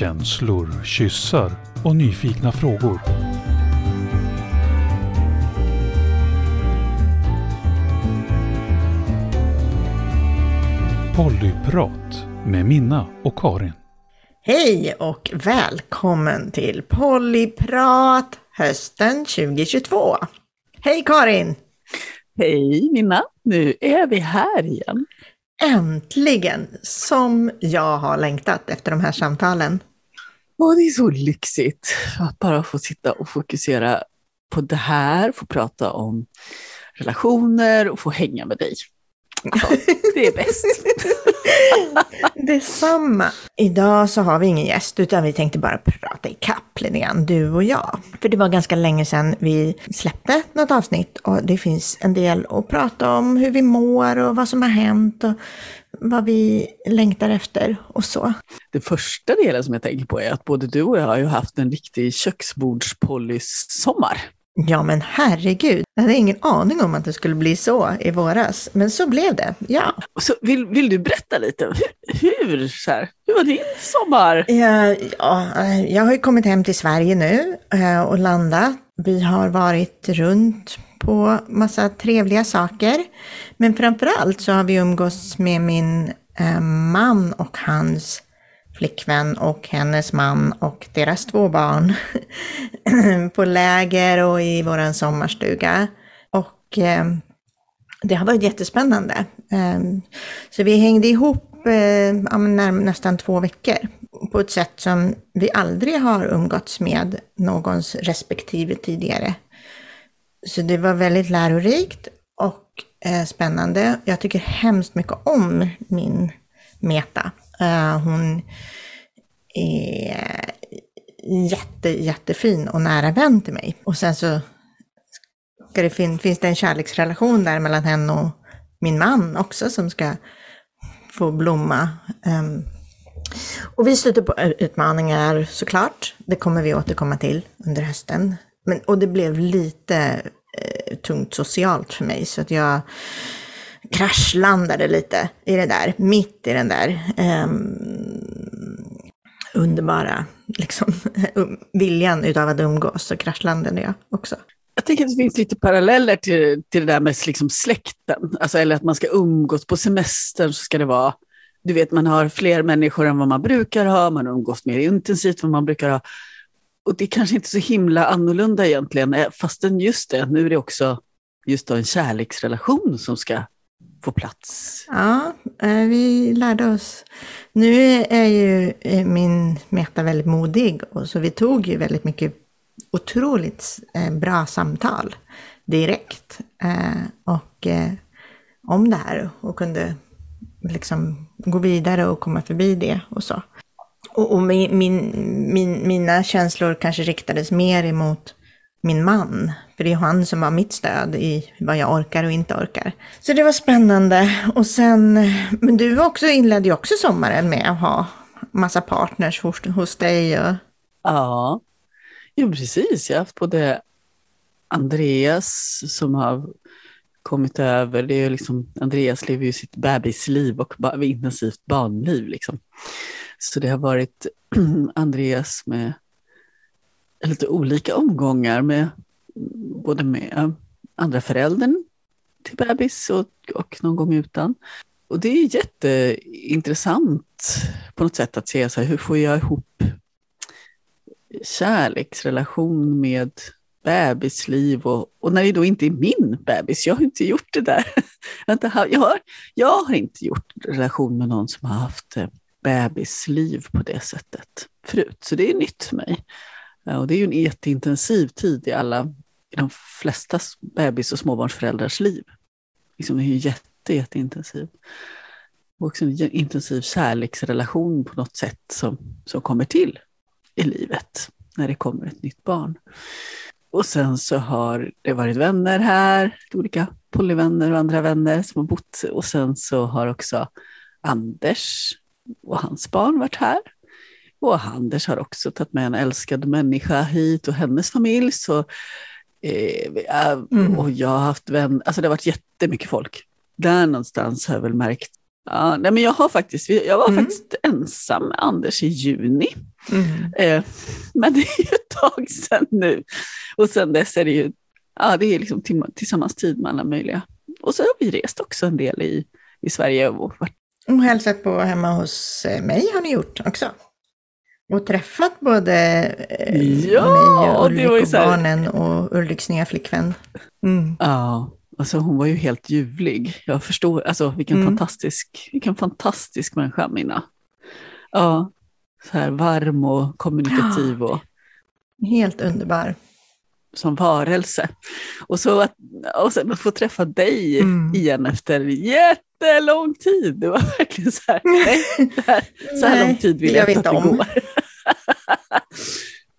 Känslor, kyssar och nyfikna frågor. Pollyprat med Minna och Karin. Hej och välkommen till Pollyprat hösten 2022. Hej Karin! Hej Minna! Nu är vi här igen. Äntligen! Som jag har längtat efter de här samtalen. Och det är så lyxigt att bara få sitta och fokusera på det här, få prata om relationer och få hänga med dig. Ja, det är bäst. Detsamma. Idag så har vi ingen gäst utan vi tänkte bara prata i kapp lite grann, du och jag. För det var ganska länge sedan vi släppte något avsnitt och det finns en del att prata om hur vi mår och vad som har hänt och vad vi längtar efter och så. Den första delen som jag tänker på är att både du och jag har ju haft en riktig köksbordspolis-sommar. Ja men herregud, jag hade ingen aning om att det skulle bli så i våras. Men så blev det, ja. Så vill, vill du berätta lite? Hur, hur, så här, hur var din sommar? Ja, ja, jag har ju kommit hem till Sverige nu eh, och landat. Vi har varit runt på massa trevliga saker. Men framförallt så har vi umgås med min eh, man och hans flickvän och hennes man och deras två barn på läger och i vår sommarstuga. Och eh, det har varit jättespännande. Eh, så vi hängde ihop eh, nästan två veckor på ett sätt som vi aldrig har umgåtts med någons respektive tidigare. Så det var väldigt lärorikt och eh, spännande. Jag tycker hemskt mycket om min Meta. Eh, hon är eh, jätte, jättefin och nära vän till mig. Och sen så ska det fin finns det en kärleksrelation där mellan henne och min man också som ska få blomma. Um, och vi stöter på utmaningar såklart. Det kommer vi återkomma till under hösten. Men, och det blev lite eh, tungt socialt för mig så att jag kraschlandade lite i det där, mitt i den där eh, underbara liksom, um, viljan utav att umgås, så kraschlandade jag också. Jag tänker att det finns lite paralleller till, till det där med liksom släkten, alltså, eller att man ska umgås på semestern så ska det vara du vet, man har fler människor än vad man brukar ha, man umgås mer intensivt än vad man brukar ha. Och det är kanske inte så himla annorlunda egentligen, eh, fastän just det, nu är det också just då en kärleksrelation som ska få plats. Ja, eh, vi lärde oss. Nu är ju eh, min Meta väldigt modig, och så vi tog ju väldigt mycket otroligt bra samtal direkt. Och om det här och kunde liksom gå vidare och komma förbi det och så. Och, och min, min, min, mina känslor kanske riktades mer emot min man. För det är han som var mitt stöd i vad jag orkar och inte orkar. Så det var spännande. Och sen, men du också inledde ju också sommaren med att ha massa partners hos, hos dig. Och... Ja, jo precis. Jag har haft både Andreas som har kommit över, det är liksom, Andreas lever ju sitt bebisliv och intensivt barnliv. Liksom. Så det har varit Andreas med lite olika omgångar med både med andra föräldern till bebis och, och någon gång utan. Och det är jätteintressant på något sätt att se så här, hur får jag ihop kärleksrelation med bebisliv och, och när det då inte är min bebis, jag har inte gjort det där. jag, har, jag har inte gjort relation med någon som har haft eh, bebisliv på det sättet förut, så det är nytt för mig. Eh, och det är ju en jätteintensiv tid i alla, i de flesta bebis och småbarnsföräldrars liv. Liksom det är ju jätte, jätteintensiv. Och också en intensiv kärleksrelation på något sätt som, som kommer till i livet när det kommer ett nytt barn. Och sen så har det varit vänner här, olika polyvänner och andra vänner som har bott. Och sen så har också Anders och hans barn varit här. Och Anders har också tagit med en älskad människa hit och hennes familj. Så, eh, mm. Och jag har haft vänner, alltså det har varit jättemycket folk. Där någonstans har jag väl märkt Ja, nej, men jag har faktiskt, jag var Mm. faktiskt ensam med Anders i juni. Mm. Eh, men det är ju ett tag sedan nu. Och sen dess är det ju, ja det är liksom tillsammans tid med alla möjliga. Och så har vi rest också en del i, i Sverige och varit Och hälsat på hemma hos eh, mig har ni gjort också. Och träffat både eh, Ja, mig och det Ulrik och här- barnen och Ulriks nya flickvän. Mm. Ja, alltså hon var ju helt ljuvlig. Jag förstår, alltså vilken Mm. fantastisk, vilken fantastisk människa Minna. Ja, så här varm och kommunikativ och Helt underbar. Som varelse. Och, så att, och sen att få träffa dig Mm. igen efter jättelång tid. Det var verkligen så här, nej, här så här Nej, lång tid vill jag inte att det om. går.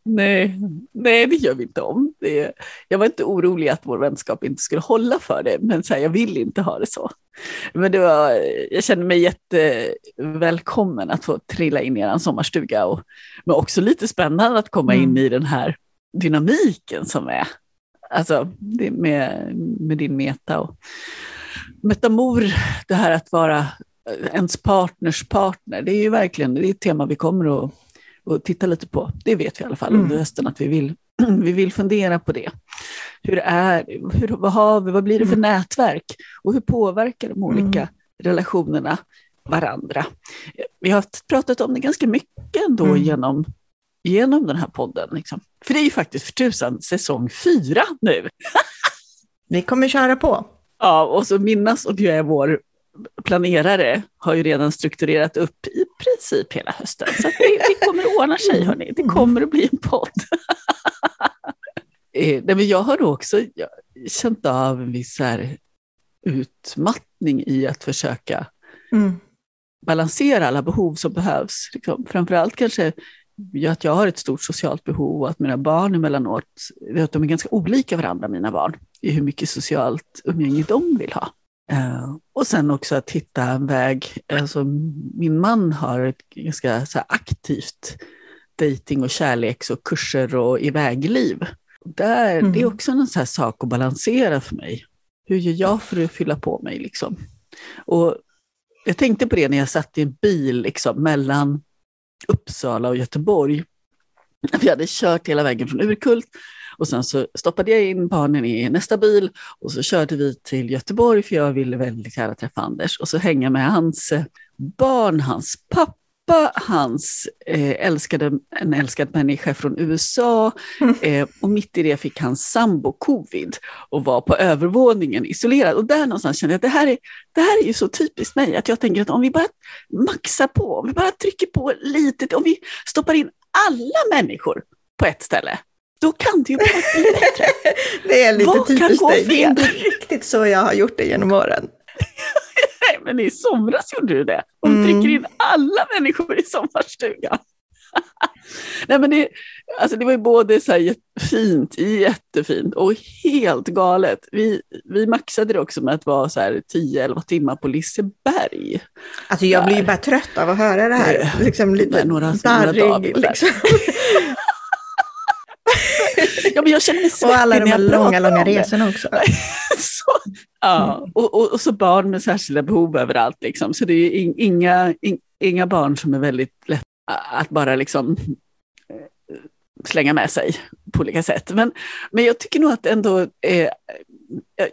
nej, nej, det gör vi inte om. Det, jag var inte orolig att vår vänskap inte skulle hålla för det, men så här, jag vill inte ha det så. Men det var, jag kände mig jättevälkommen att få trilla in i er sommarstuga, och, men också lite spännande att komma in Mm. i den här dynamiken som är Alltså med, med din meta och metamor, det här att vara ens partners partner, det är ju verkligen det är ett tema vi kommer att, att titta lite på. Det vet vi i alla fall Mm. under hösten att vi vill, vi vill fundera på det. Hur är hur, vad, har vi, vad blir det för nätverk och hur påverkar de olika Mm. relationerna varandra? Vi har pratat om det ganska mycket ändå Mm. genom, genom den här podden. Liksom. För det är ju faktiskt för tusan säsong fyra nu. Vi kommer köra på. Ja, och så Minna som ju är vår planerare har ju redan strukturerat upp i princip hela hösten. Så det, det kommer att ordna sig, hörni. Det kommer att bli en podd. Eh, nej, men jag har också jag, känt av en viss här, utmattning i att försöka Mm. balansera alla behov som behövs. Liksom. Framförallt kanske att jag har ett stort socialt behov och att mina barn emellanåt, att de är ganska olika varandra, mina barn, i hur mycket socialt umgänge de vill ha. Och sen också att hitta en väg, alltså min man har ett ganska så aktivt dating och kärleks och kurser och ivägliv. Där, Mm. Det är också en sån här sak att balansera för mig. Hur gör jag för att fylla på mig? Liksom? Och jag tänkte på det när jag satt i en bil liksom, mellan Uppsala och Göteborg. Vi hade kört hela vägen från Urkult. Och sen så stoppade jag in barnen i nästa bil. Och så körde vi till Göteborg för jag ville väldigt gärna träffa Anders. Och så hänga med hans eh, barn, hans pappa, hans eh, älskade, en älskad människa från USA eh, och mitt i det fick hans sambo covid och var på övervåningen isolerad. Och där någonstans kände jag att det här är, det här är ju så typiskt mig, att jag tänker att om vi bara maxar på, om vi bara trycker på lite, om vi stoppar in alla människor på ett ställe, då kan det ju bara bli bättre. Det är lite Vad kan typiskt gå dig. Det är inte riktigt så jag har gjort det genom åren. Men i somras gjorde du det. Och Mm. trycker in alla människor i sommarstugan. Nej, men det, alltså det var ju både så här jättefint, jättefint och helt galet. Vi, vi maxade det också med att vara så här 10-11 timmar på Liseberg. Alltså jag blir ju Där. bara trött av att höra det här. Eh, Liksom lite där några- några darrig. där. Liksom. Ja, men jag känner mig Och svettig alla de här långa, långa det. resorna också. så, ja, och, och, och så barn med särskilda behov överallt. Liksom. Så det är in, inga, in, inga barn som är väldigt lätt att bara liksom eh, slänga med sig på olika sätt. Men, men jag tycker nog att ändå eh,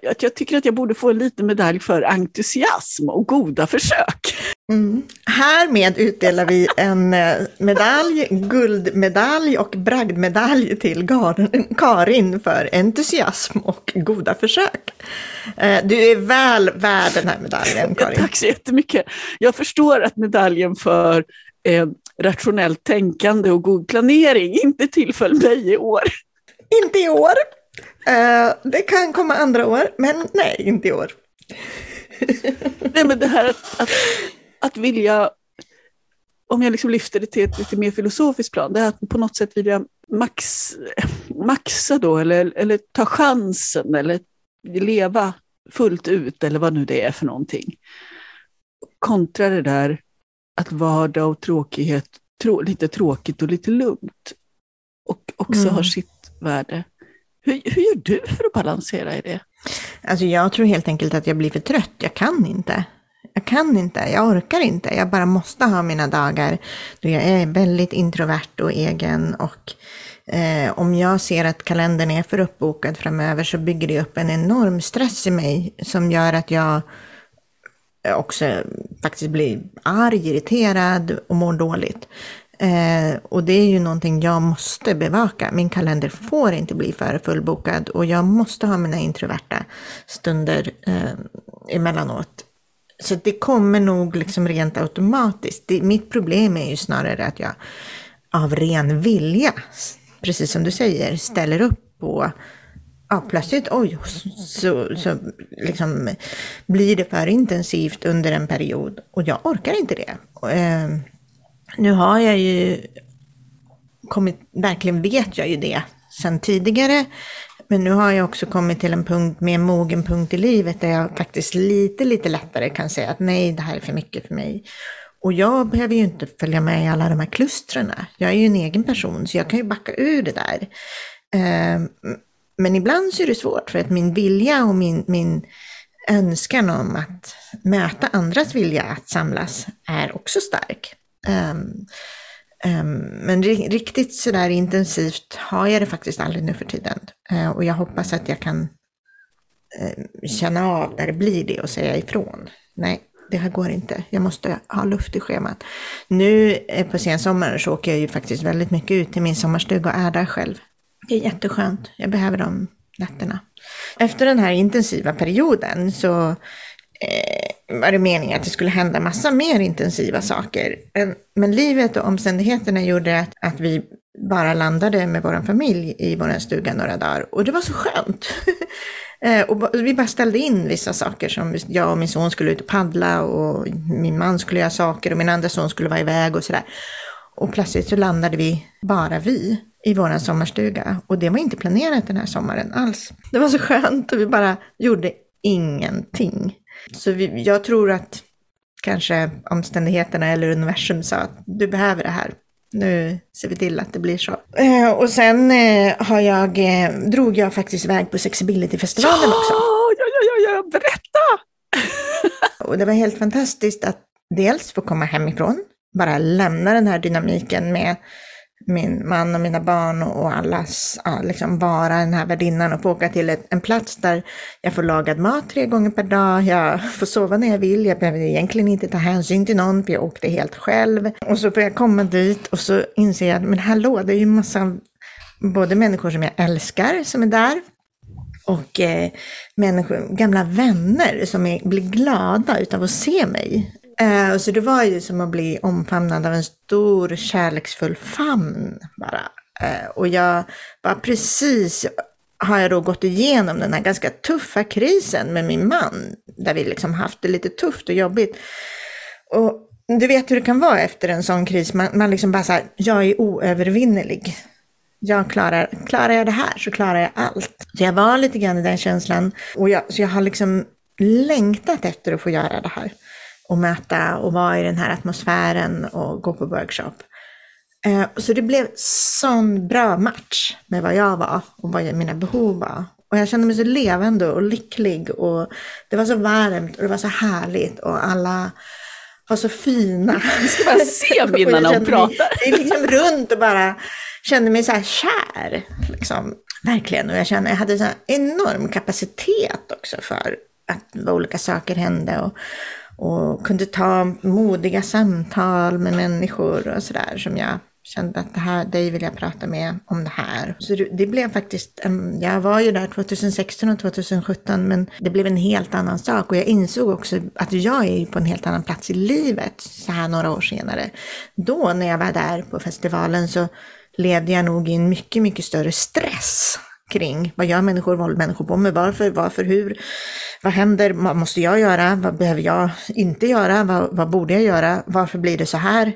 jag, jag tycker att jag borde få en liten medalj för entusiasm och goda försök. Mm. Härmed utdelar vi en eh, medalj, guldmedalj och bragdmedalj till Gar- Karin för entusiasm och goda försök. Eh, Du är väl värd den här medaljen, Ja, Karin. tack så jättemycket. Jag förstår att medaljen för eh, rationellt tänkande och god planering inte tillföll mig i år. Inte i år. Eh, Det kan komma andra år, men nej, inte i år. Nej, men det här att, att, att vilja, om jag liksom lyfter det till ett lite mer filosofiskt plan, det är att på något sätt vilja max, maxa då, eller, eller ta chansen, eller leva fullt ut, eller vad nu det är för någonting. Kontra det där att vardag och tråkighet, trå, lite tråkigt och lite lugnt, och också Mm. har sitt värde. Hur, hur gör du för att balansera i det? Alltså jag tror helt enkelt att jag blir för trött, jag kan inte. Jag kan inte, jag orkar inte. Jag bara måste ha mina dagar då jag är väldigt introvert och egen och eh, om jag ser att kalendern är för uppbokad framöver så bygger det upp en enorm stress i mig som gör att jag också faktiskt blir arg, irriterad och mår dåligt. Eh, och det är ju någonting jag måste bevaka. Min kalender får inte bli för fullbokad och jag måste ha mina introverta stunder eh, emellanåt. Så det kommer nog liksom rent automatiskt. Det, mitt problem är ju snarare att jag av ren vilja, precis som du säger, ställer upp på ja, plötsligt, oj, så, så liksom blir det för intensivt under en period och jag orkar inte det. Eh, nu har jag ju kommit, verkligen vet jag ju det sedan tidigare, men nu har jag också kommit till en punkt, med en mogen punkt i livet där jag faktiskt lite, lite lättare kan säga att nej, det här är för mycket för mig. Och jag behöver ju inte följa med i alla de här klustren. Jag är ju en egen person, så jag kan ju backa ur det där. Ehm, men ibland så är det svårt för att min vilja och min, min önskan om att möta andras vilja att samlas är också stark. Um, um, men riktigt sådär intensivt har jag det faktiskt aldrig nu för tiden. Uh, och jag hoppas att jag kan uh, känna av när det blir det och säga ifrån. Nej, det här går inte. Jag måste ha luft i schemat. Nu eh, på sensommaren så åker jag ju faktiskt väldigt mycket ut till min sommarstuga och är där själv. Det är jätteskönt. Jag behöver de nätterna. Efter den här intensiva perioden så eh, var det meningen att det skulle hända massa mer intensiva saker. Men livet och omständigheterna gjorde att, att vi bara landade med vår familj i vår stuga några dagar. Och det var så skönt. Eh, och vi bara ställde in vissa saker som jag och min son skulle ut och paddla och min man skulle göra saker och min andra son skulle vara iväg och sådär. Och plötsligt så landade vi, bara vi, i vår sommarstuga. Och det var inte planerat den här sommaren alls. Det var så skönt och vi bara gjorde ingenting. Så vi, jag tror att kanske omständigheterna eller universum sa att du behöver det här. Nu ser vi till att det blir så. Eh, och sen eh, har jag, eh, drog jag faktiskt iväg på Sexability-festivalen ja, också. Ja, ja, ja, ja, berätta! och det var helt fantastiskt att dels få komma hemifrån, bara lämna den här dynamiken med min man och mina barn och allas, ja, liksom vara den här värdinnan och få åka till ett, en plats där jag får lagad mat tre gånger per dag, jag får sova när jag vill, jag behöver egentligen inte ta hänsyn till någon för jag åkte helt själv. Och så får jag komma dit och så inser jag, att, men hallå, det är ju massa, både människor som jag älskar som är där, och eh, människor, gamla vänner som är, blir glada utav att se mig. Eh, så det var ju som att bli omfamnad av en stor kärleksfull famn bara. Eh, och jag var precis, har jag då gått igenom den här ganska tuffa krisen med min man, där vi liksom haft det lite tufft och jobbigt. Och du vet hur det kan vara efter en sån kris, man, man liksom bara såhär, jag är oövervinnerlig. Jag klarar, klarar jag det här så klarar jag allt. Så jag var lite grann i den känslan, och jag, så jag har liksom längtat efter att få göra det här och möta och vara i den här atmosfären och gå på workshop. Eh, så det blev sån bra match med vad jag var och vad mina behov var. Och jag kände mig så levande och lycklig och det var så varmt och det var så härligt och alla var så fina. Vi ska bara se Minna när hon pratar. Jag gick liksom runt och bara kände mig så här kär. Liksom. Verkligen. Och jag kände jag hade så enorm kapacitet också för att olika saker hände. Och, och kunde ta modiga samtal med människor och sådär som jag kände att det här, dig vill jag prata med om det här. Så det, det blev faktiskt, en, jag var ju där 2016 och 2017 men det blev en helt annan sak och jag insåg också att jag är på en helt annan plats i livet så här några år senare. Då när jag var där på festivalen så levde jag nog i en mycket, mycket större stress kring. Vad gör människor, vad håller människor på med, varför, varför, hur, vad händer, vad måste jag göra, vad behöver jag inte göra, vad, vad borde jag göra, varför blir det så här?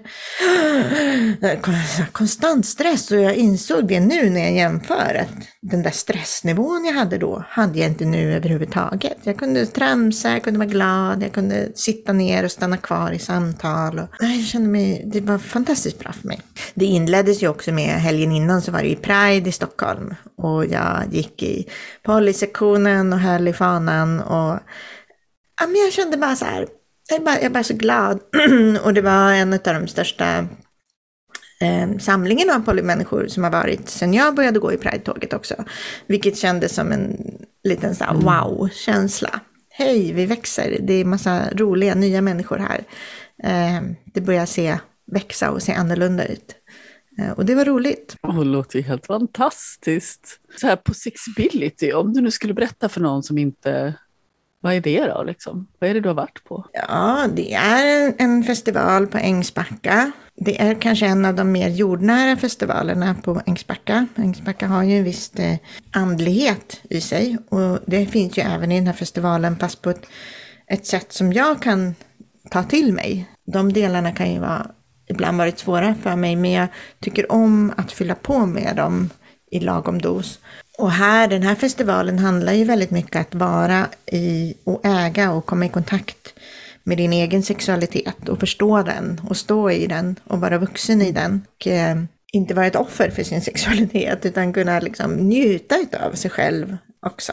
Konstant stress. Och jag insåg det nu när jag jämför att den där stressnivån jag hade då hade jag inte nu överhuvudtaget. Jag kunde tramsa, jag kunde vara glad, jag kunde sitta ner och stanna kvar i samtal. Och, jag kände mig, det var fantastiskt bra för mig. Det inleddes ju också med helgen innan så var det ju Pride i Stockholm och jag gick i polysektionen och höll i fanan och ja, men jag kände bara så här, jag är bara, jag är bara så glad. och det var en av de största eh, samlingen av polymänniskor som har varit sedan jag började gå i Pride-tåget också. Vilket kändes som en liten så Mm. wow-känsla. Hej, vi växer. Det är massa roliga nya människor här. Eh, det börjar se, växa och se annorlunda ut. Eh, och det var roligt. Det låter ju helt fantastiskt. Så här på Sexability, om du nu skulle berätta för någon som inte... Vad är det då liksom? Vad är det du har varit på? Ja, det är en, en festival på Ängsbacka. Det är kanske en av de mer jordnära festivalerna på Ängsbacka. Ängsbacka har ju en viss eh, andlighet i sig och det finns ju även i den här festivalen fast på ett, ett sätt som jag kan ta till mig. De delarna kan ju vara ibland varit svåra för mig men jag tycker om att fylla på med dem i lagom dos. Och här, den här festivalen handlar ju väldigt mycket att vara i och äga och komma i kontakt med din egen sexualitet och förstå den och stå i den och vara vuxen i den. Och, eh, inte vara ett offer för sin sexualitet utan kunna liksom njuta av sig själv också.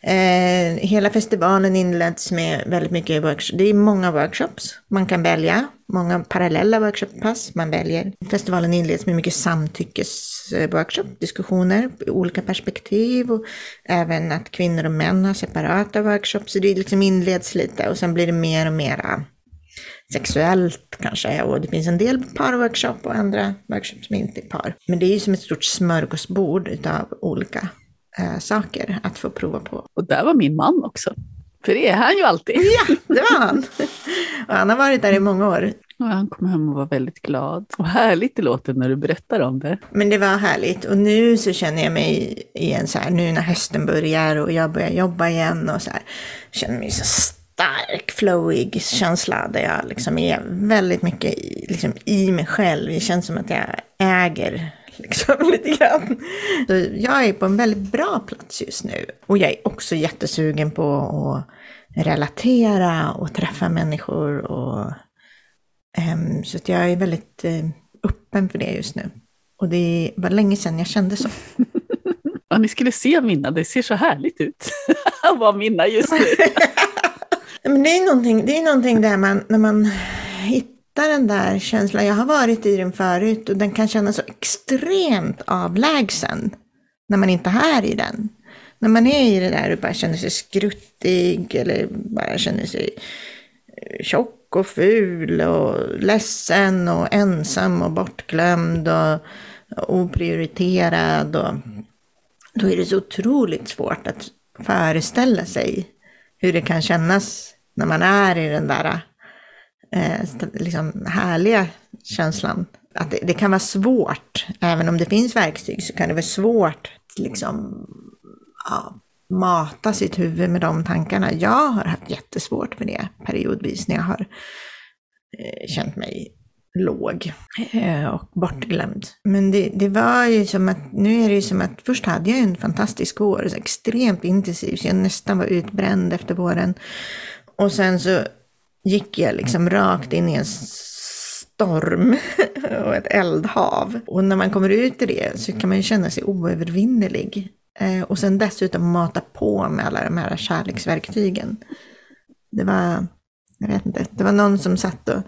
Eh, hela festivalen inleds med väldigt mycket workshops. Det är många workshops man kan välja. Många parallella workshoppass man väljer. Festivalen inleds med mycket samtyckesworkshop, diskussioner, olika perspektiv och även att kvinnor och män har separata workshops. Så det liksom inleds lite och sen blir det mer och mera sexuellt kanske. Och det finns en del parworkshop och andra workshops som inte är par. Men det är ju som ett stort smörgåsbord utav olika eh, saker att få prova på. Och där var min man också. För det är han ju alltid. Ja, det var han. Och han har varit där i många år. Och han kom hem och var väldigt glad. Och härligt det låter när du berättar om det. Men det var härligt. Och nu så känner jag mig igen så här, nu när hösten börjar och jag börjar jobba igen och så här, känner mig så stark, flowig känsla där jag liksom är väldigt mycket i, liksom i mig själv. Det känns som att jag äger liksom lite grann. Så jag är på en väldigt bra plats just nu. Och jag är också jättesugen på att relatera och träffa människor och Ehm, Så att jag är väldigt eh, öppen för det just nu. Och det var länge sedan jag kände så. Ja, ni skulle se Minna, det ser så härligt ut. att vara Minna just nu. Men det är någonting, det är någonting där man, när man hittar hitta den där känslan. Jag har varit i den förut och den kan kännas så extremt avlägsen när man inte är i den. När man är i det där och bara känner sig skruttig eller bara känner sig eh, tjock och ful och ledsen och ensam och bortglömd och oprioriterad. Och då är det så otroligt svårt att föreställa sig hur det kan kännas när man är i den där eh, liksom härliga känslan. Att det, det kan vara svårt, även om det finns verktyg, så kan det vara svårt att liksom, ja, mata sitt huvud med de tankarna. Jag har haft jättesvårt med det periodvis när jag har eh, känt mig låg eh, och bortglömd. Men det, det var ju som att, nu är det ju som att först hade jag en fantastisk vår, så extremt intensiv, så jag nästan var utbränd efter våren. Och sen så gick jag liksom rakt in i en storm och ett eldhav. Och när man kommer ut i det så kan man ju känna sig oövervinnerlig. Eh, och sen dessutom mata på med alla de här kärleksverktygen. Det var, jag vet inte, det var någon som satt och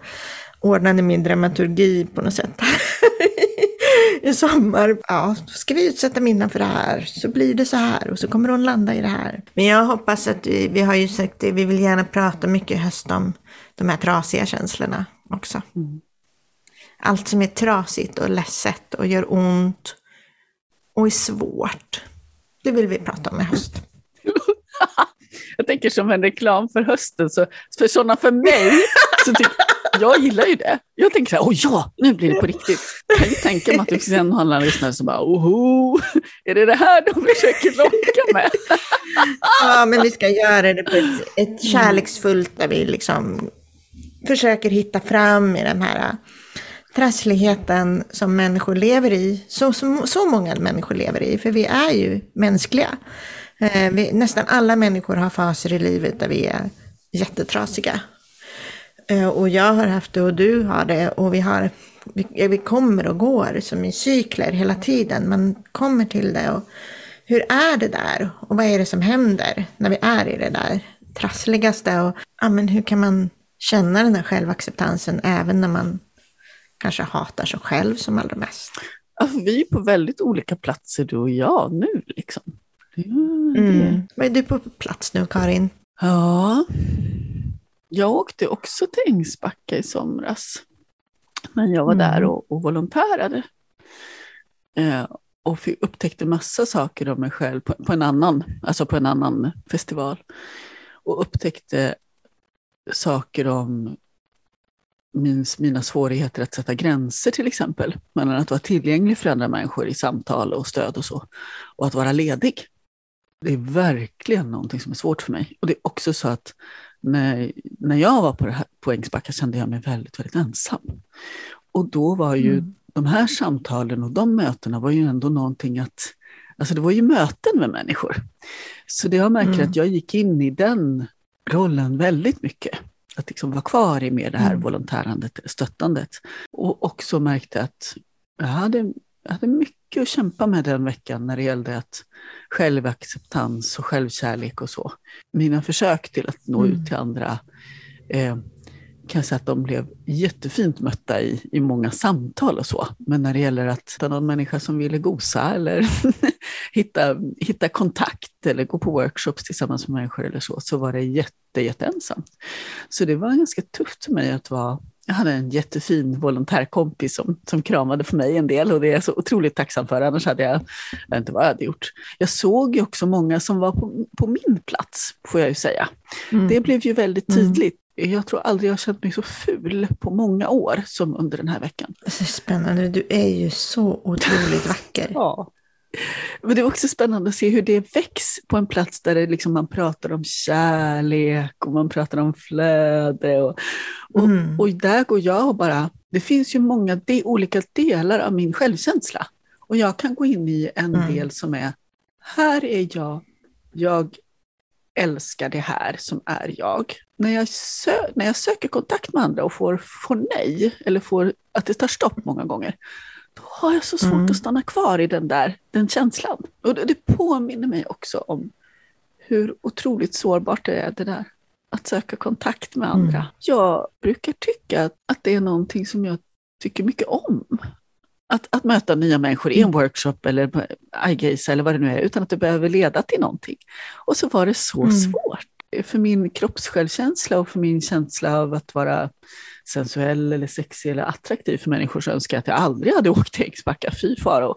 ordnade min dramaturgi på något sätt. I sommar, ja, då ska vi utsätta Minna för det här, så blir det så här och så kommer hon landa i det här. Men jag hoppas att vi, vi har ju sagt det, vi vill gärna prata mycket i höst om de här trasiga känslorna också. Allt som är trasigt och ledset och gör ont och är svårt. Det vill vi prata om i höst. Jag tänker som en reklam för hösten, så för sådana för mig, så typ, jag gillar ju det. Jag tänker så här, åh ja, nu blir det på riktigt. Jag kan ju tänka mig att det finns en och annan lyssnare som bara, oho, är det det här de försöker locka med? Ja, men vi ska göra det på ett, ett kärleksfullt där vi liksom försöker hitta fram i den här äh, trassligheten som människor lever i. Så, så, så många människor lever i, för vi är ju mänskliga. Eh, vi, nästan alla människor har faser i livet där vi är jättetrasiga. Eh, och jag har haft det och du har det och vi har vi, vi kommer och går som i cykler hela tiden. Man kommer till det och hur är det där? Och vad är det som händer när vi är i det där trassligaste? Och ja, men hur kan man känna den här självacceptansen även när man kanske hatar sig själv som allra mest. Alltså, vi är på väldigt olika platser du och jag nu liksom. Mm. Vad är du på plats nu Karin? Ja, jag åkte också till Ängsbacka i somras. Men jag var mm. där och, och volontärade. Eh, och upptäckte massa saker om mig själv på, på, en annan, alltså på en annan festival. Och upptäckte saker om min, mina svårigheter att sätta gränser till exempel. Mellan att vara tillgänglig för andra människor i samtal och stöd och så. Och att vara ledig. Det är verkligen någonting som är svårt för mig. Och det är också så att när, när jag var på, det här, på Ängsbacka kände jag mig väldigt, väldigt ensam. Och då var ju mm. de här samtalen och de mötena var ju ändå någonting att Alltså det var ju möten med människor. Så det jag märker mm. att jag gick in i den rollen väldigt mycket. Att liksom vara kvar i mer det här mm. volontärandet, stöttandet. Och också märkte att jag hade, jag hade mycket att kämpa med den veckan när det gällde att självacceptans och självkärlek och så. Mina försök till att nå mm. ut till andra eh, kan jag säga att de blev jättefint mötta i, i många samtal och så. Men när det gäller att hitta någon människa som ville gosa eller hitta, hitta kontakt eller gå på workshops tillsammans med människor eller så, så var det jätte, jätteensamt. Så det var ganska tufft för mig att vara jag hade en jättefin volontärkompis som, som kramade för mig en del och det är jag så otroligt tacksam för, annars hade jag, jag inte vad jag hade gjort. Jag såg ju också många som var på, på min plats, får jag ju säga. Mm. Det blev ju väldigt tydligt. Jag tror aldrig jag har känt mig så ful på många år som under den här veckan. Det är spännande, du är ju så otroligt vacker. ja. Men det är också spännande att se hur det väcks på en plats där det liksom man pratar om kärlek och man pratar om flöde. Och, och, mm. och där går jag och bara, det finns ju många de, olika delar av min självkänsla. Och jag kan gå in i en mm. del som är, här är jag, jag älskar det här som är jag. När jag, sö när jag söker kontakt med andra och får, får nej, eller får att det tar stopp många gånger, då har jag så svårt mm. att stanna kvar i den där den känslan. Och det, det påminner mig också om hur otroligt sårbart det är det där. Att söka kontakt med andra. Mm. Jag brukar tycka att, att det är någonting som jag tycker mycket om. Att, att möta nya människor i en mm. workshop eller iGaze eller vad det nu är, utan att det behöver leda till någonting. Och så var det så mm. svårt. För min kroppssjälvkänsla och för min känsla av att vara sensuell eller sexig eller attraktiv för människor så önskar jag att jag aldrig hade åkt till Ängsbacka, fy faro.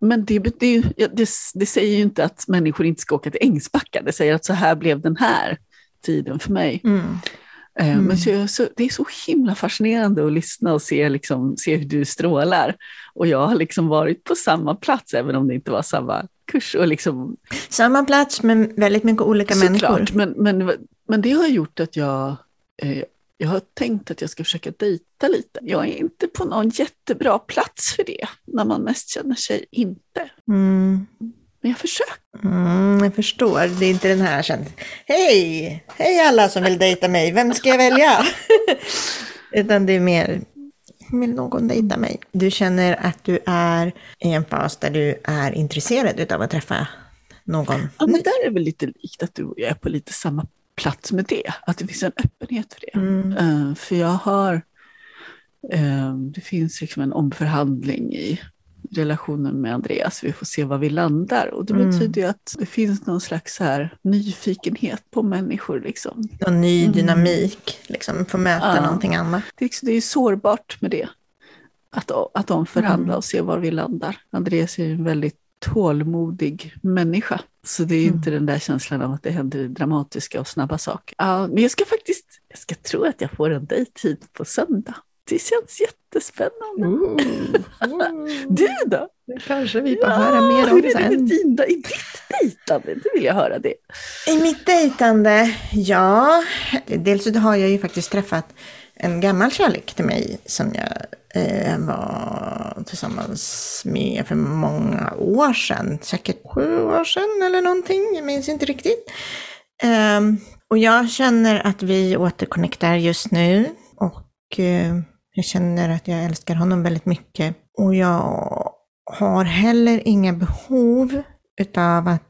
Men det, det, det, det, säger ju inte att människor inte ska åka till Ängsbacka, det säger att så här blev den här tiden för mig. Mm. Eh, mm. Men så, så, det är så himla fascinerande att lyssna och se, liksom, se hur du strålar. Och jag har liksom varit på samma plats, även om det inte var samma kurs. Och liksom... Samma plats, men väldigt mycket olika Såklart, människor. Men, men, men det har gjort att jag eh, jag har tänkt att jag ska försöka dejta lite. Jag är inte på någon jättebra plats för det, när man mest känner sig inte. Mm. Men jag försöker. Mm, jag förstår. Det är inte den här känslan. Hej! Hej alla som vill dejta mig. Vem ska jag välja? Utan det är mer, vill någon dejta mig? Du känner att du är i en fas där du är intresserad av att träffa någon. Ja, men där är det väl lite likt att du och jag är på lite samma plats med det. Att det finns en öppenhet för det. Mm. Uh, för jag har, uh, det finns liksom en omförhandling i relationen med Andreas. Vi får se var vi landar. Och det mm. betyder ju att det finns någon slags här nyfikenhet på människor. Liksom. En ny mm. dynamik, mm. liksom, få möta ja. någonting annat. Det, är, det är sårbart med det. Att, att omförhandla mm. och se var vi landar. Andreas är en väldigt tålmodig människa. Så det är inte mm. den där känslan av att det händer dramatiska och snabba saker. Ja, men jag ska faktiskt, jag ska tro att jag får en dejt på söndag. Det känns jättespännande. Mm. du då? Kanske vi får ja, höra mer om hur sen. Hur är det med i ditt dejtande? Det vill jag höra det. I mitt dejtande? Ja, dels så har jag ju faktiskt träffat en gammal kärlek till mig som jag eh, var tillsammans med för många år sedan. Säkert sju år sedan eller någonting, jag minns inte riktigt. Eh, och jag känner att vi återconnectar just nu och eh, jag känner att jag älskar honom väldigt mycket. Och jag har heller inga behov utav att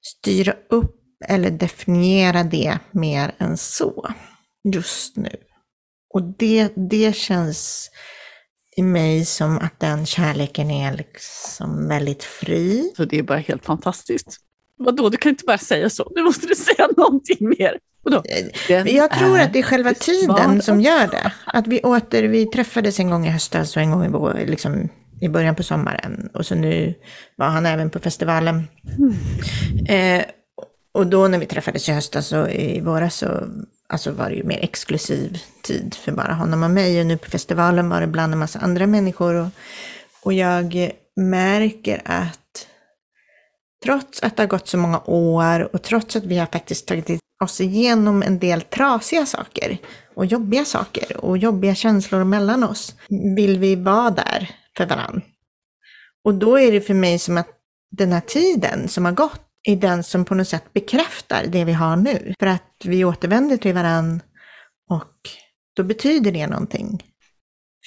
styra upp eller definiera det mer än så. just nu. Och det, det känns i mig som att den kärleken är liksom väldigt fri. Så det är bara helt fantastiskt. Vadå, du kan inte bara säga så. Nu måste du säga någonting mer. Vadå? Den Jag tror att det är själva tiden som gör det. Att vi åter, vi träffades en gång i höstas och en gång i, vår, liksom, i början på sommaren. Och så nu var han även på festivalen. Eh, och då när vi träffades i höstas och i våras så alltså var det ju mer exklusiv tid för bara honom och mig. Och nu på festivalen var det bland en massa andra människor. Och, och jag märker att trots att det har gått så många år och trots att vi har faktiskt tagit oss igenom en del trasiga saker och jobbiga saker och jobbiga känslor mellan oss, vill vi vara där för varann. Och då är det för mig som att den här tiden som har gått är den som på något sätt bekräftar det vi har nu. För att vi återvänder till varann och då betyder det någonting.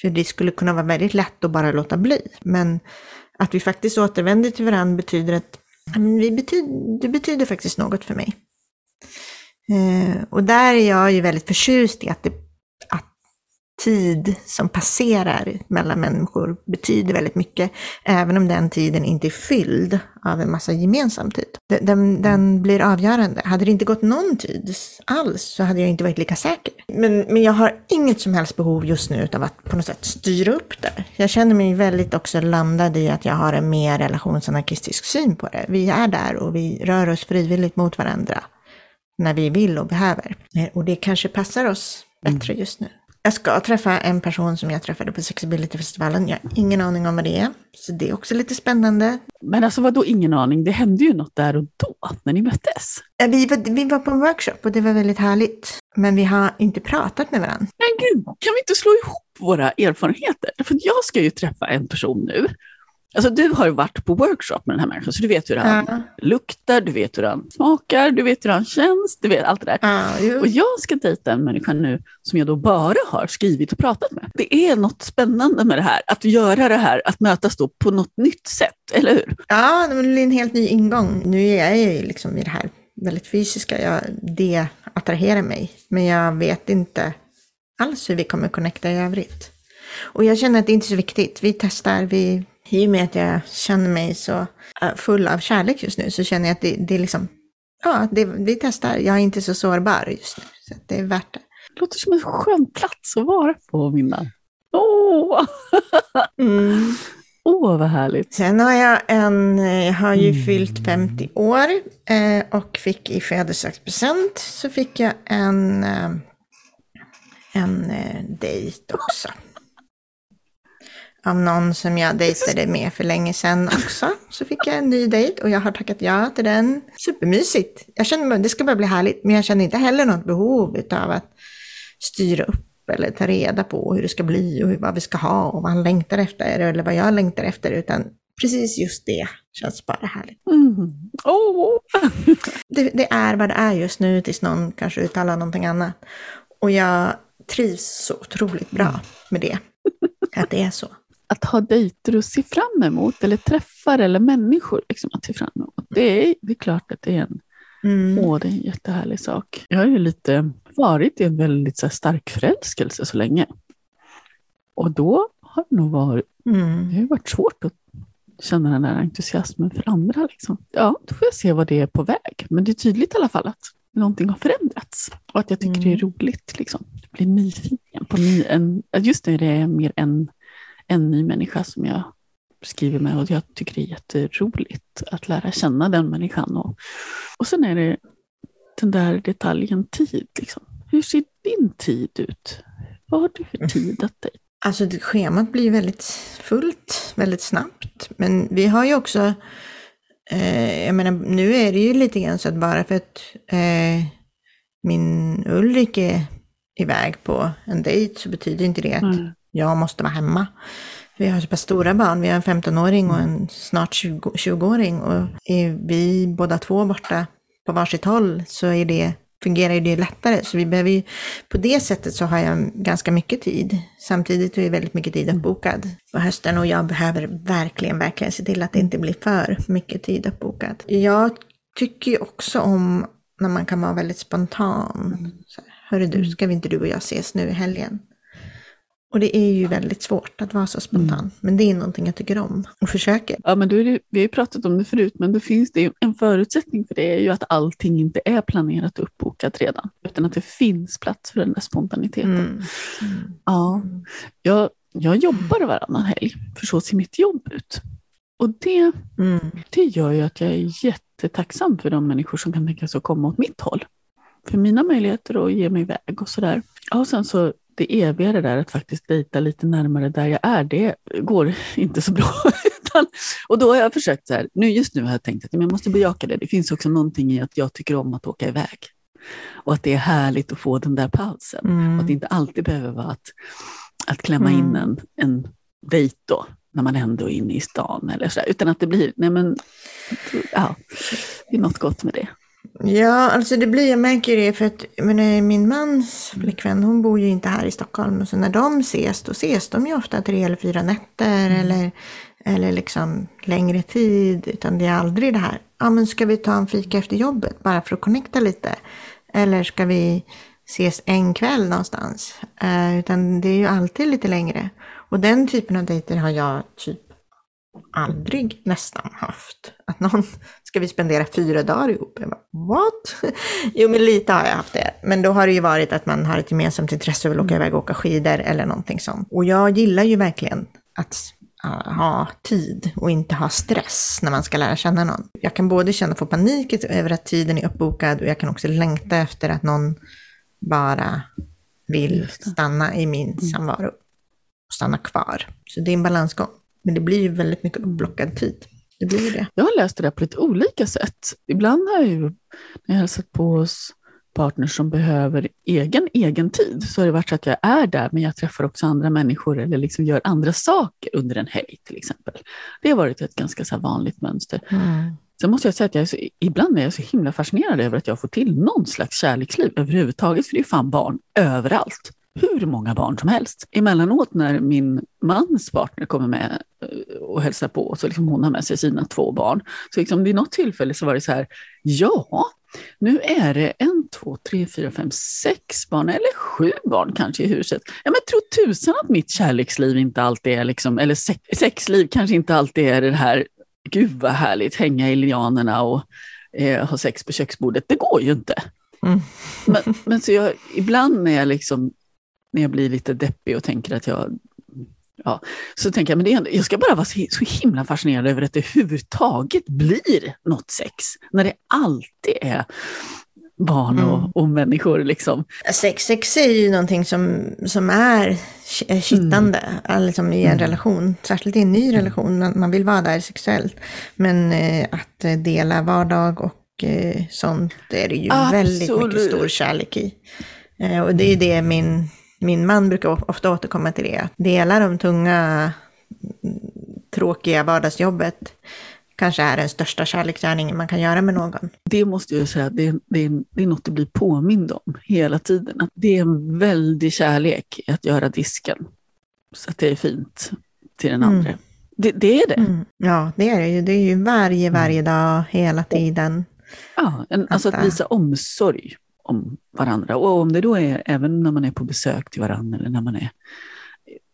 För det skulle kunna vara väldigt lätt att bara låta bli. Men att vi faktiskt återvänder till varann betyder att Mm, vi betyder, det betyder faktiskt något för mig. Eh, och där är jag ju väldigt förtjust i att, det, tid som passerar mellan människor betyder väldigt mycket, även om den tiden inte är fylld av en massa gemensam tid. Den, den, den blir avgörande. Hade det inte gått någon tid alls så hade jag inte varit lika säker. Men, men jag har inget som helst behov just nu av att på något sätt styra upp det. Jag känner mig väldigt också landad i att jag har en mer relationsanarkistisk syn på det. Vi är där och vi rör oss frivilligt mot varandra när vi vill och behöver. Eh, Och det kanske passar oss bättre just nu. Jag ska träffa en person som jag träffade på Sexability-festivalen. Jag har ingen aning om vad det är. Så det är också lite spännande. Men alltså vadå ingen aning? Det hände ju något där och då, när ni möttes. Vi var, vi var på en workshop och det var väldigt härligt. Men vi har inte pratat med varandra. Men gud, kan vi inte slå ihop våra erfarenheter? För jag ska ju träffa en person nu. Alltså du har ju varit på workshop med den här människan, så du vet hur han Ja, luktar, du vet hur han smakar, du vet hur han känns, du vet allt det där. ja. Och jag ska dejta en människa nu som jag då bara har skrivit och pratat med. Det är något spännande med det här, att göra det här, att mötas då på något nytt sätt, eller hur? ja, det blir en helt ny ingång. Nu är jag ju liksom i det här väldigt fysiska. Jag, det attraherar mig. Men jag vet inte alls hur vi kommer connecta i övrigt. Och jag känner att det inte är så viktigt. Vi testar, vi, i och med att jag känner mig så eh, full av kärlek just nu så känner jag att det, det är liksom, ja, det, vi testar. Jag är inte så sårbar just nu. Så det är värt det. Det låter som en skön plats att vara på, Minna. Åh, Mm. åh vad härligt. Sen har jag en, jag har ju fyllt 50 år eh, och fick i födelsedagspresent så fick jag en, eh, en eh, dejt också. Av någon som jag dejtade med för länge sedan också. Så fick jag en ny dejt och jag har tackat ja till den. Supermysigt. Jag känner det ska bara bli härligt. Men jag känner inte heller något behov av att styra upp eller ta reda på hur det ska bli och vad vi ska ha och vad han längtar efter eller vad jag längtar efter. Utan precis just det känns bara härligt. Mm. Åh. Det, det är vad det är just nu tills någon kanske uttalar någonting annat. Och jag trivs så otroligt bra med det. Att det är så. Att ha dejter att se fram emot, eller träffar eller människor liksom, att se fram emot. Det är, det är klart att det är en Mm. Åh, det är en jättehärlig sak. Jag har ju lite varit i en väldigt så här, stark förälskelse så länge. Och då har det nog varit, Mm. det har varit svårt att känna den där entusiasmen för andra. Liksom. Ja, då får jag se vad det är på väg. Men det är tydligt i alla fall att någonting har förändrats. Och att jag tycker det är roligt. Liksom. Jag blir nyfiken på ny, en, just nu är det mer en, en ny människa som jag skriver med och jag tycker det är jätteroligt att lära känna den människan. Och, och sen är det den där detaljen tid. Liksom. Hur ser din tid ut? Vad har du för tid att dejta? Alltså schemat blir väldigt fullt väldigt snabbt. Men vi har ju också, eh, jag menar nu är det ju lite grann så att bara för att eh, min Ulrik är iväg på en dejt så betyder inte det att Mm jag måste vara hemma. Vi har så pass stora barn, vi har en 15-åring och en snart 20 20-åring. Och är vi båda två borta på varsitt håll så är det, fungerar ju det lättare. Så vi behöver ju, på det sättet så har jag ganska mycket tid. Samtidigt är väldigt mycket tid uppbokad på hösten och jag behöver verkligen, verkligen se till att det inte blir för mycket tid uppbokad. Jag tycker ju också om när man kan vara väldigt spontan. Så här, hörru du, ska vi inte du och jag ses nu i helgen? Och det är ju väldigt svårt att vara så spontan, Mm. men det är någonting jag tycker om och försöker. Ja, men det, vi har ju pratat om det förut, men då finns det ju en förutsättning för det är ju att allting inte är planerat och uppbokat redan, utan att det finns plats för den där spontaniteten. Mm. Ja, jag, jag jobbar varannan helg, för så ser mitt jobb ut. Och det, Mm. det gör ju att jag är jättetacksam för de människor som kan tänka sig att komma åt mitt håll. För mina möjligheter att ge mig iväg och sådär. Ja, och sen så det eviga det där att faktiskt dejta lite närmare där jag är, det går inte så bra. Utan, och då har jag försökt så här, nu just nu har jag tänkt att jag måste bejaka det. Det finns också någonting i att jag tycker om att åka iväg. Och att det är härligt att få den där pausen. Mm. Och att det inte alltid behöver vara att, att klämma in Mm. en, en dejt då, när man ändå är inne i stan eller så där, Utan att det blir, nej men, ja, det är något gott med det. Ja, alltså det blir, jag märker det för att menar, min mans flickvän, hon bor ju inte här i Stockholm. Och så när de ses, då ses de ju ofta tre eller fyra nätter eller, eller liksom längre tid. Utan det är aldrig det här, ja men ska vi ta en fika efter jobbet bara för att connecta lite? Eller ska vi ses en kväll någonstans? Eh, utan det är ju alltid lite längre. Och den typen av dejter har jag typ aldrig nästan haft. Att någon, ska vi spendera fyra dagar ihop? Jag bara, what? Jo, men lite har jag haft det. Men då har det ju varit att man har ett gemensamt intresse och vill åka iväg och åka skidor eller någonting sånt. Och jag gillar ju verkligen att ha tid och inte ha stress när man ska lära känna någon. Jag kan både känna få panik över att tiden är uppbokad och jag kan också längta efter att någon bara vill stanna i min samvaro och stanna kvar. Så det är en balansgång. Men det blir ju väldigt mycket uppblockad tid. Det blir ju det. Jag har läst det där på lite olika sätt. Ibland har jag ju, när jag har hälsat på hos partners som behöver egen, egen tid, så har det varit så att jag är där, men jag träffar också andra människor eller liksom gör andra saker under en helg till exempel. Det har varit ett ganska så vanligt mönster. Sen måste jag säga att jag är så, ibland är jag så himla fascinerad över att jag får till någon slags kärleksliv överhuvudtaget, för det är fan barn överallt. Hur många barn som helst. Emellanåt när min mans partner kommer med eh, och hälsar på, så liksom hon har med sig sina två barn, så liksom vid något tillfälle så var det så här, ja, nu är det en, två, tre, fyra, fem, sex barn, eller sju barn kanske i huset. Ja, men tro tusan att mitt kärleksliv inte alltid är, liksom, eller sex, sexliv kanske inte alltid är det här, gud vad härligt, hänga i lianerna och eh, ha sex på köksbordet. Det går ju inte. Mm. Men, men så jag, ibland när jag, liksom, när jag blir lite deppig och tänker att jag Ja, så tänker jag, men det är jag ska bara vara så, himla fascinerad över att det överhuvudtaget blir något sex. När det alltid är barn och, Mm. och människor. Liksom. Sex, sex är ju någonting som, som är ki- kittande mm. liksom i en Mm. relation. Särskilt i en ny relation. Man, man vill vara där sexuellt. Men eh, att eh, dela vardag och eh, sånt är det ju väldigt mycket Absolut. stor kärlek i. Eh, och det är det min, min man brukar ofta återkomma till det. Att dela de tunga, mm, tråkiga vardagsjobbet kanske är den största kärleksgärningen man kan göra med någon. Det måste jag säga, det är, det, det är något att bli påmind om hela tiden. Att det är en väldig kärlek att göra disken. Så att det är fint till den Mm. andra. Det, det är det. Mm. Ja, det är det ju. Det är ju varje, varje dag, hela tiden. Ja, en, alltså att visa omsorg om varandra. Och om det då är även när man är på besök till varandra eller när man är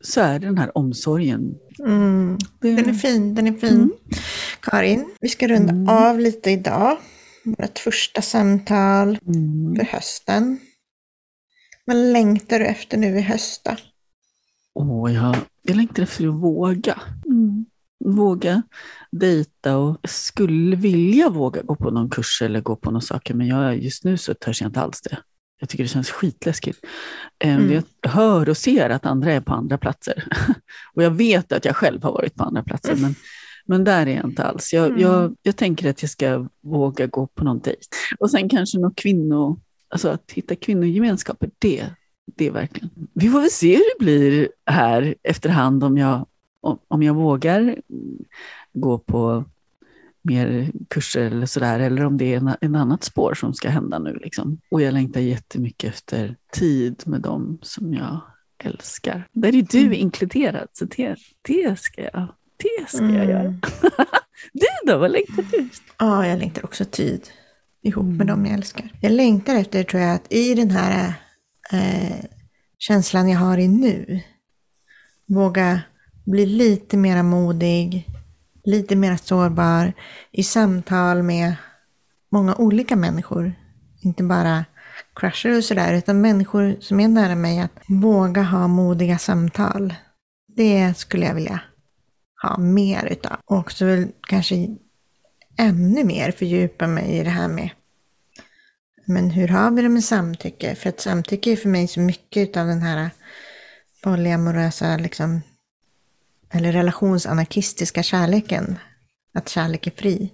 så är det den här omsorgen. Mm. Det, Den är fin, den är fin. Mm. Karin, vi ska runda Mm. av lite idag. Vårt första samtal Mm. för hösten. Vad längtar du efter nu i hösta? Åh, jag, jag längtar efter att våga. Mm. Våga dejta och skulle vilja våga gå på någon kurs eller gå på några saker, men jag, just nu så törs jag inte alls det. Jag tycker det känns skitläskigt. Eh, Mm. Jag hör och ser att andra är på andra platser. och jag vet att jag själv har varit på andra platser, men, men där är jag inte alls. Jag, Mm. jag, jag tänker att jag ska våga gå på någon dejt. Och sen kanske någon kvinno, alltså att hitta kvinnogemenskaper, det, det är verkligen. Vi får väl se hur det blir här efterhand om jag, om, jag vågar gå på mer kurser eller sådär, eller om det är en, en annat spår som ska hända nu. Liksom. Och jag längtar jättemycket efter tid med dem som jag älskar. Där är du Mm. inkluderad, så det, det ska jag, det ska jag Mm. göra. Du då, vad längtar du? Ja, jag längtar också tid ihop med Mm. dem jag älskar. Jag längtar efter, tror jag, att i den här eh, känslan jag har i nu. Våga bli lite mer modig, lite mer sårbar i samtal med många olika människor. Inte bara crusher och sådär, utan människor som är nära mig. Att våga ha modiga samtal. Det skulle jag vilja ha mer utav. Och också kanske ännu mer fördjupa mig i det här med men hur har vi det med samtycke? För att samtycke är för mig så mycket av den här polyamorösa, liksom, eller relationsanarkistiska kärleken. Att kärlek är fri.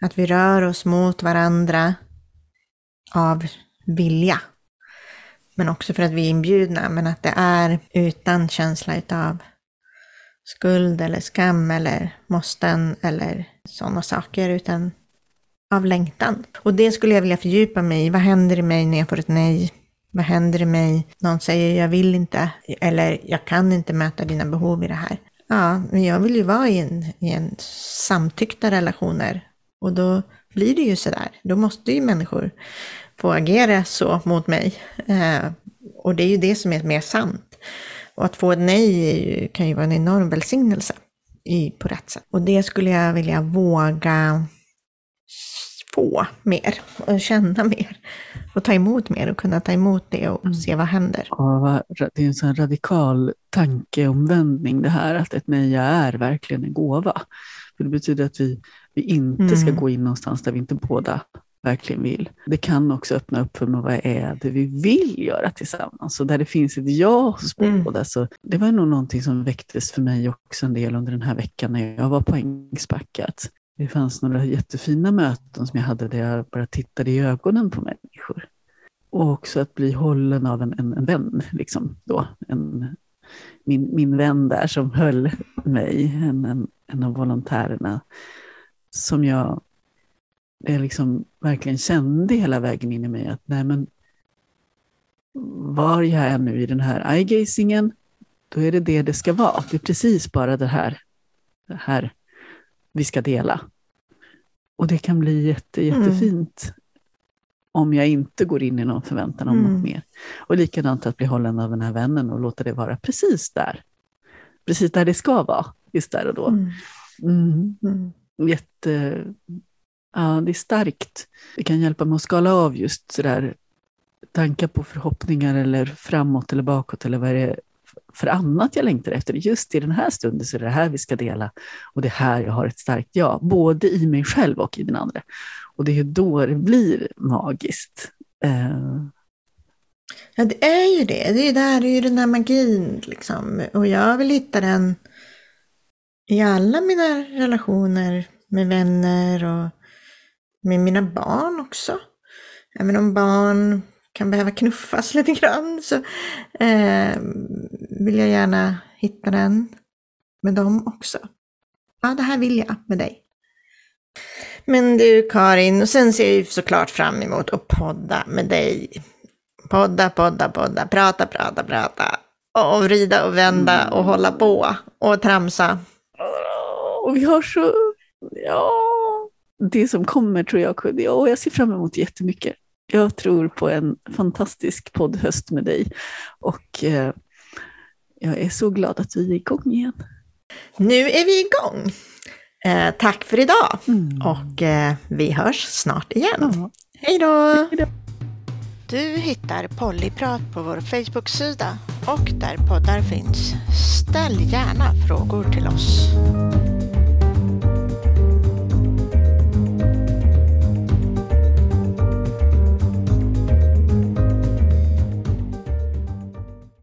Att vi rör oss mot varandra av vilja. Men också för att vi är inbjudna, men att det är utan känsla utav skuld eller skam eller måsten eller sådana saker, utan av längtan. Och det skulle jag vilja fördjupa mig i. Vad händer i mig när jag får ett nej? Vad händer i mig? Någon säger jag vill inte, eller jag kan inte möta dina behov i det här. Ja, men jag vill ju vara i en, i en samtyckta relationer. Och då blir det ju sådär. Då måste ju människor få agera så mot mig. Eh, och det är ju det som är mer sant. Och att få ett nej ju, kan ju vara en enorm välsignelse i, på rätt sätt. Och det skulle jag vilja våga få mer och känna mer och ta emot mer och kunna ta emot det och mm. se vad händer. Ja, det är en sån radikal tankeomvändning det här att ett nej är verkligen en gåva. För det betyder att vi, vi inte mm. ska gå in någonstans där vi inte båda verkligen vill. Det kan också öppna upp för vad är det vi vill göra tillsammans. Och där det finns ett ja hos mm. båda. Så det var nog någonting som väcktes för mig också en del under den här veckan när jag var på Ängsbacka. Det fanns några jättefina möten som jag hade där jag bara tittade i ögonen på människor. Och också att bli hållen av en, en, en vän, liksom då. En, min, min vän där som höll mig, en, en, en av volontärerna, som jag, jag liksom verkligen kände hela vägen in i mig att nej men var jag är nu i den här eye-gazingen, då är det det det ska vara. Det är precis bara det här, det här vi ska dela. Och det kan bli jätte, jättefint mm. om jag inte går in i någon förväntan om mm. något mer. Och likadant att bli hållen av den här vännen och låta det vara precis där. Precis där det ska vara, just där och då. Mm. mm. mm. Jätte... Ja, det är starkt. Det kan hjälpa mig att skala av just sådär tankar på förhoppningar eller framåt eller bakåt eller vad det är för annat jag längtar efter. Just i den här stunden så är det här vi ska dela och det är här jag har ett starkt ja, både i mig själv och i den andra. Och det är ju då det blir magiskt. Uh... Ja, det är ju det. Det är ju där, det är ju den där magin liksom. Och jag vill hitta den i alla mina relationer med vänner och med mina barn också. Även om barn kan behöva knuffas lite grann så eh, vill jag gärna hitta den med dem också. Ja, det här vill jag med dig. Men du Karin, och sen ser jag ju såklart fram emot att podda med dig. Podda, podda, podda, prata, prata, prata. Och vrida och vända och hålla på och tramsa. Och vi har så, ja, det som kommer tror jag, och jag ser fram emot jättemycket. Jag tror på en fantastisk poddhöst med dig och eh, jag är så glad att vi är igång igen. Nu är vi igång. Eh, tack för idag mm. och eh, vi hörs snart igen. Ja. Hej då! Du hittar Pollyprat på vår Facebook-sida och där poddar finns. Ställ gärna frågor till oss.